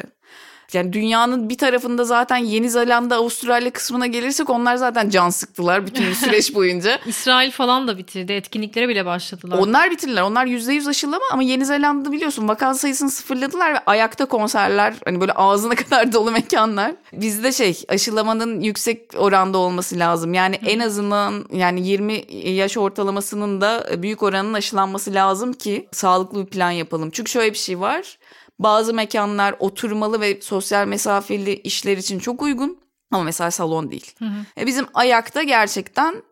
Yani dünyanın bir tarafında zaten Yeni Zelanda, Avustralya kısmına gelirsek onlar zaten can sıktılar bütün süreç boyunca. İsrail falan da bitirdi. Etkinliklere bile başladılar. Onlar bitirdiler. Onlar %100 aşılama ama Yeni Zelanda biliyorsun vaka sayısını sıfırladılar ve ayakta konserler hani böyle ağzına kadar dolu mekanlar. Bizde şey aşılamanın yüksek oranda olması lazım. Yani en azından yani 20 yaş ortalamasının da büyük oranın aşılanması lazım ki sağlıklı bir plan yapalım. Çünkü şöyle bir şey var. Bazı mekanlar oturmalı ve sosyal mesafeli işler için çok uygun ama mesela salon değil. Hı hı. E bizim ayakta gerçekten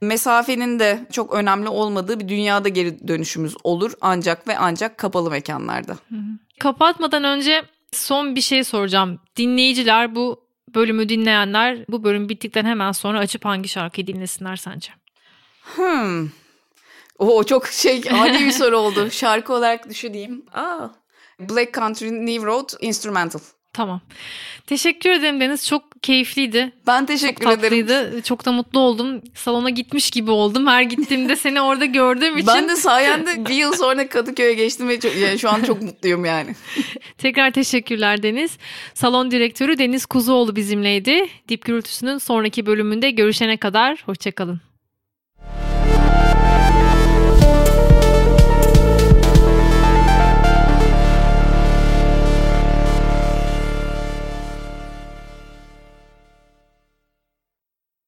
mesafenin de çok önemli olmadığı bir dünyada geri dönüşümüz olur ancak ve ancak kapalı mekanlarda. Hı hı. Kapatmadan önce son bir şey soracağım. Dinleyiciler bu bölümü dinleyenler bu bölüm bittikten hemen sonra açıp hangi şarkıyı dinlesinler sence? Hmm. O çok şey ani bir soru oldu. Şarkı olarak düşüneyim. Aa, Black Country New Road Instrumental. Tamam. Teşekkür ederim Deniz. Çok keyifliydi. Ben teşekkür Çok tatlıydı. ederim. Çok da mutlu oldum. Salona gitmiş gibi oldum. Her gittiğimde seni orada gördüğüm için. Ben de sayende bir yıl sonra Kadıköy'e geçtim ve çok, yani şu an çok mutluyum yani. Tekrar teşekkürler Deniz. Salon direktörü Deniz Kuzuoğlu bizimleydi. Dip Gürültüsü'nün sonraki bölümünde görüşene kadar hoşçakalın.